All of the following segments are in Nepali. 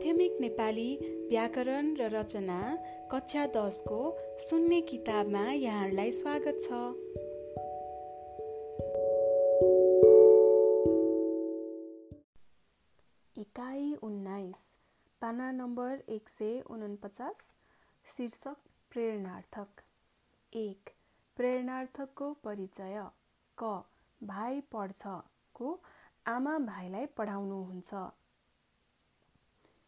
माध्यमिक नेपाली व्याकरण र रचना कक्षा दसको सुन्ने किताबमा यहाँहरूलाई स्वागत छ। इकाइ उन्नाइस पाना नम्बर एक सय उनपचास शीर्षक प्रेरणार्थक। एक प्रेरणार्थकको परिचय। क भाइ पढ्छ को आमा भाइलाई पढाउनुहुन्छ।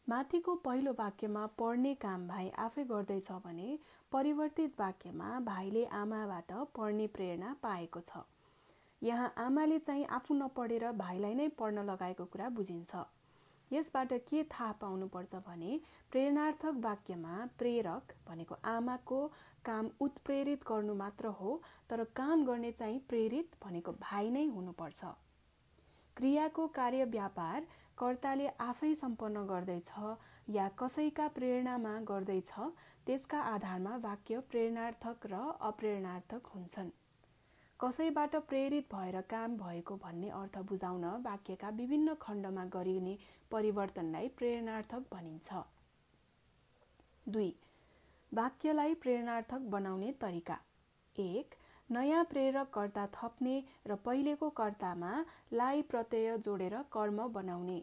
माथिको पहिलो वाक्यमा पढ्ने काम भाइ आफै गर्दैछ भने परिवर्तित वाक्यमा भाइले आमाबाट पढ्ने प्रेरणा पाएको छ। यहाँ आमाले चाहिँ आफू नपढेर भाइलाई नै पढ्न लगाएको कुरा बुझिन्छ। यसबाट के थाहा पाउनुपर्छ भने प्रेरणार्थक वाक्यमा प्रेरक भनेको आमाको काम उत्प्रेरित गर्नु मात्र हो तर काम गर्ने चाहिँ प्रेरित भनेको भाइ नै हुनुपर्छ। क्रियाको कार्य व्यापार कर्ताले आफै सम्पन्न गर्दैछ या कसैका प्रेरणामा गर्दैछ त्यसका आधारमा वाक्य प्रेरणार्थक र अप्रेरणार्थक हुन्छन्। कसैबाट प्रेरित भएर काम भएको भन्ने अर्थ बुझाउन वाक्यका विभिन्न खण्डमा गरिने परिवर्तनलाई प्रेरणार्थक भनिन्छ। दुई वाक्यलाई प्रेरणार्थक बनाउने तरिका। एक नयाँ प्रेरककर्ता थप्ने र पहिलेको कर्तामा लाई प्रत्यय जोडेर कर्म बनाउने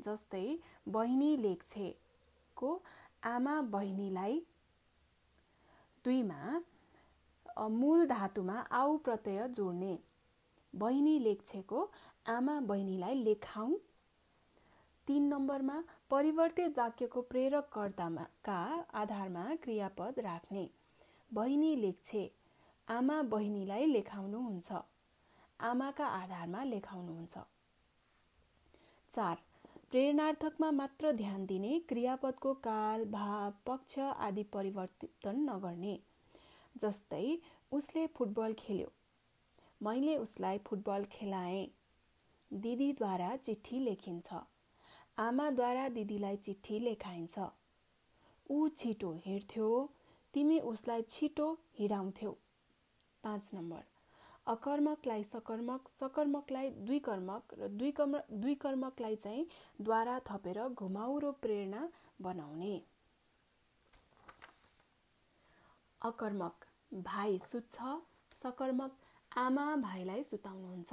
जस्तै बहिनी लेख्छे को आमा बहिनीलाई दुईमा मूल धातुमा आउ प्रत्यय जोड्ने बहिनी लेख्छेको आमा बहिनीलाई लेखाउँ। तिन नम्बरमा परिवर्तित वाक्यको प्रेरककर्तामा का आधारमा क्रियापद राख्ने बहिनी लेख्छे आमा बहिनीलाई लेखाउनुहुन्छ। आमाका आधारमा लेखाउनुहुन्छ। चार प्रेरणार्थकमा मात्र ध्यान दिने क्रियापदको काल भाव पक्ष आदि परिवर्तन नगर्ने। जस्तै उसले फुटबल खेल्यो। मैले उसलाई फुटबल खेलाएँ। दिदीद्वारा चिठी लेखिन्छ। आमाद्वारा दिदीलाई चिठी लेखाइन्छ। ऊ छिटो हिँड्थ्यो तिमी उसलाई छिटो हिँडाउँथ्यौ। पाँच नम्बर। अकर्मकलाई सकर्मक सकर्मकलाई दुई कर्मक र दुई कर्म दुई कर्मकलाई चाहिँ द्वारा थपेर घुमाउरो प्रेरणा बनाउने। अकर्मक भाइ सुत्छ। सकर्मक आमा भाइलाई सुताउनुहुन्छ।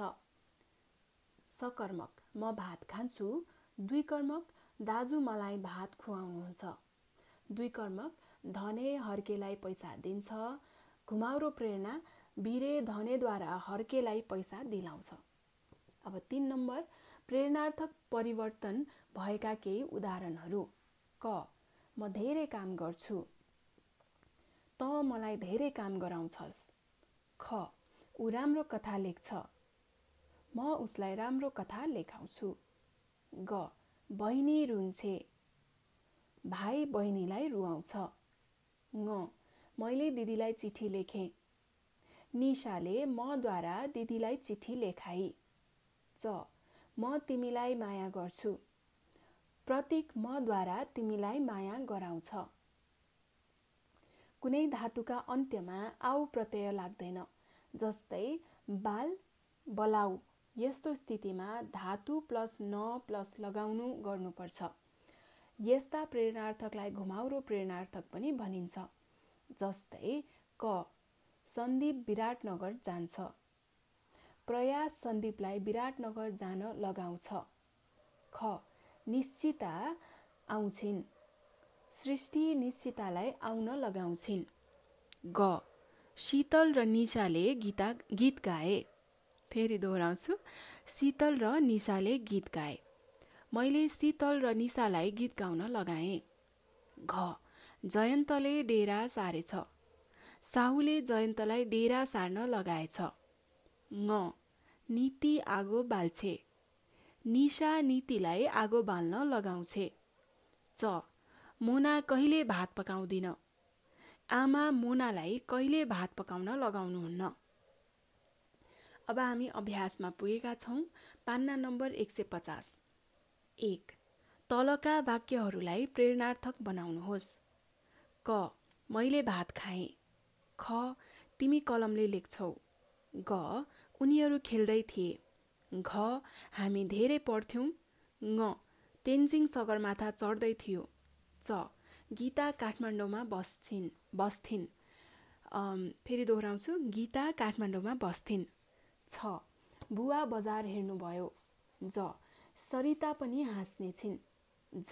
सकर्मक म भात खान्छु। दुई कर्मक दाजु मलाई भात खुवाउनुहुन्छ। दुई कर्मक धने हर्केलाई पैसा दिन्छ। घुमाउरो प्रेरणा बिरे धनेद्वारा हर्केलाई पैसा दिलाउँछ। अब तिन नम्बर प्रेरणार्थक परिवर्तन भएका केही उदाहरणहरू। क म धेरै काम गर्छु। त मलाई धेरै काम गराउँछस्। ख ऊ राम्रो कथा लेख्छ। म उसलाई राम्रो कथा लेखाउँछु। ग बहिनी रुन्छे। भाइ बहिनीलाई रुवाउँछ। ङ मैले दिदीलाई चिठी लेखेँ। निशाले मद्वारा दिदीलाई चिठी लेखाई। च म तिमीलाई माया गर्छु। प्रतीक मद्वारा तिमीलाई माया गराउँछ। कुनै धातुका अन्त्यमा आउ प्रत्यय लाग्दैन जस्तै बाल बलाउ यस्तो स्थितिमा धातु प्लस न प्लस लगाउनु गर्नुपर्छ। यस्ता प्रेरणार्थकलाई घुमाउरो प्रेरणार्थक पनि भनिन्छ जस्तै क सन्दीप विराटनगर जान्छ। प्रयास सन्दीपलाई विराटनगर जान लगाउँछ। ख निश्चिता आउँछिन्। सृष्टि निश्चितालाई आउन लगाउँछिन्। ग शीतल र निशाले गीता गीत गाए। फेरि दोहोऱ्याउँछु। शीतल र निशाले गीत गाए। मैले शीतल र निशालाई गीत गाउन लगाएँ। घ जयन्तले डेरा सारेछ। साहुले जयन्तलाई डेरा सार्न लगाएछ। ङ नीति आगो बाल्छे। निशा नीतिलाई आगो बाल्न लगाउँछे। च मुना कहिले भात पकाउँदिन? आमा मुनालाई कहिले भात पकाउन लगाउनुहुन्न? अब हामी अभ्यासमा पुगेका छौँ पान्ना नम्बर एक सय पचास। एक तलका वाक्यहरूलाई प्रेरणार्थक बनाउनुहोस्। क मैले भात खाएँ। ख तिमी कलमले लेख्छौ। ग उनीहरू खेल्दै थिए। घ हामी धेरै पढ्थ्यौँ। ङ तेन्जिङ सगरमाथा चढ्दै थियो। च गीता काठमाडौँमा बस्छिन् बस्थिन्। फेरि दोहोऱ्याउँछु। गीता काठमाडौँमा बस्थिन्। छ बुवा बजार हेर्नुभयो। ज सरिता पनि हाँस्ने छिन् झ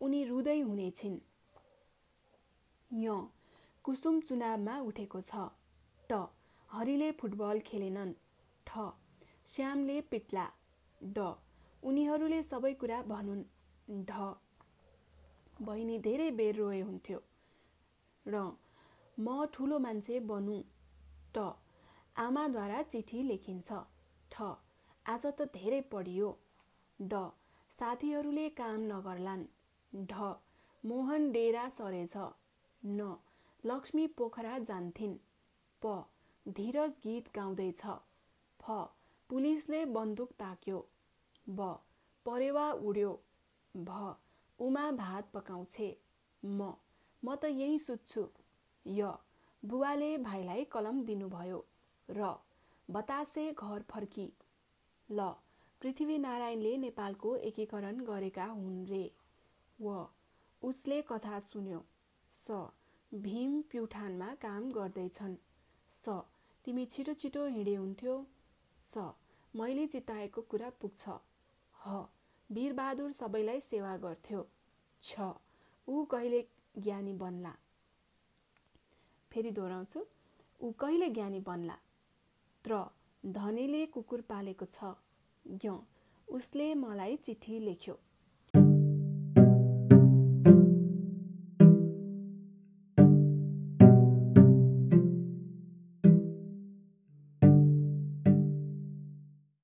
उनी रुँदै हुनेछिन्। य कुसुम चुनावमा उठेको छ। ट हरिले फुटबल खेलेनन्। ठ श्यामले पिट्ला। ड उनीहरूले सबै कुरा भनुन्। ढ बहिनी धेरै बेर रोए हुन्थ्यो। र म ठुलो मान्छे बनु। त आमाद्वारा चिठी लेखिन्छ। ठ आज त धेरै पढियो। ड साथीहरूले काम नगर्लान्। ढ मोहन डेरा सरेछ। न लक्ष्मी पोखरा जान्थिन्। प धीरज गीत गाउँदैछ। फ पुलिसले बन्दुक ताक्यो। ब परेवा उड्यो। भ उमा भात पकाउँछे। म म त यही सुत्छु। य बुवाले भाइलाई कलम दिनुभयो। र बतासे घर फर्की। ल पृथ्वीनारायणले नेपालको एकीकरण गरेका हुन् रे। व उसले कथा सुन्यो। स भीम प्युठानमा काम गर्दैछन्। स तिमी छिटो छिटो हिँडे हुन्थ्यो स मैले चिताएको कुरा पुग्छ। ह वीरबहादुर सबैलाई सेवा गर्थ्यो। छ ऊ कहिले ज्ञानी बन्ला? फेरि दोहोऱ्याउँछु ऊ कहिले ज्ञानी बन्ला? त्र धनीले कुकुर पालेको छ। ज्ञ उसले मलाई चिठी लेख्यो।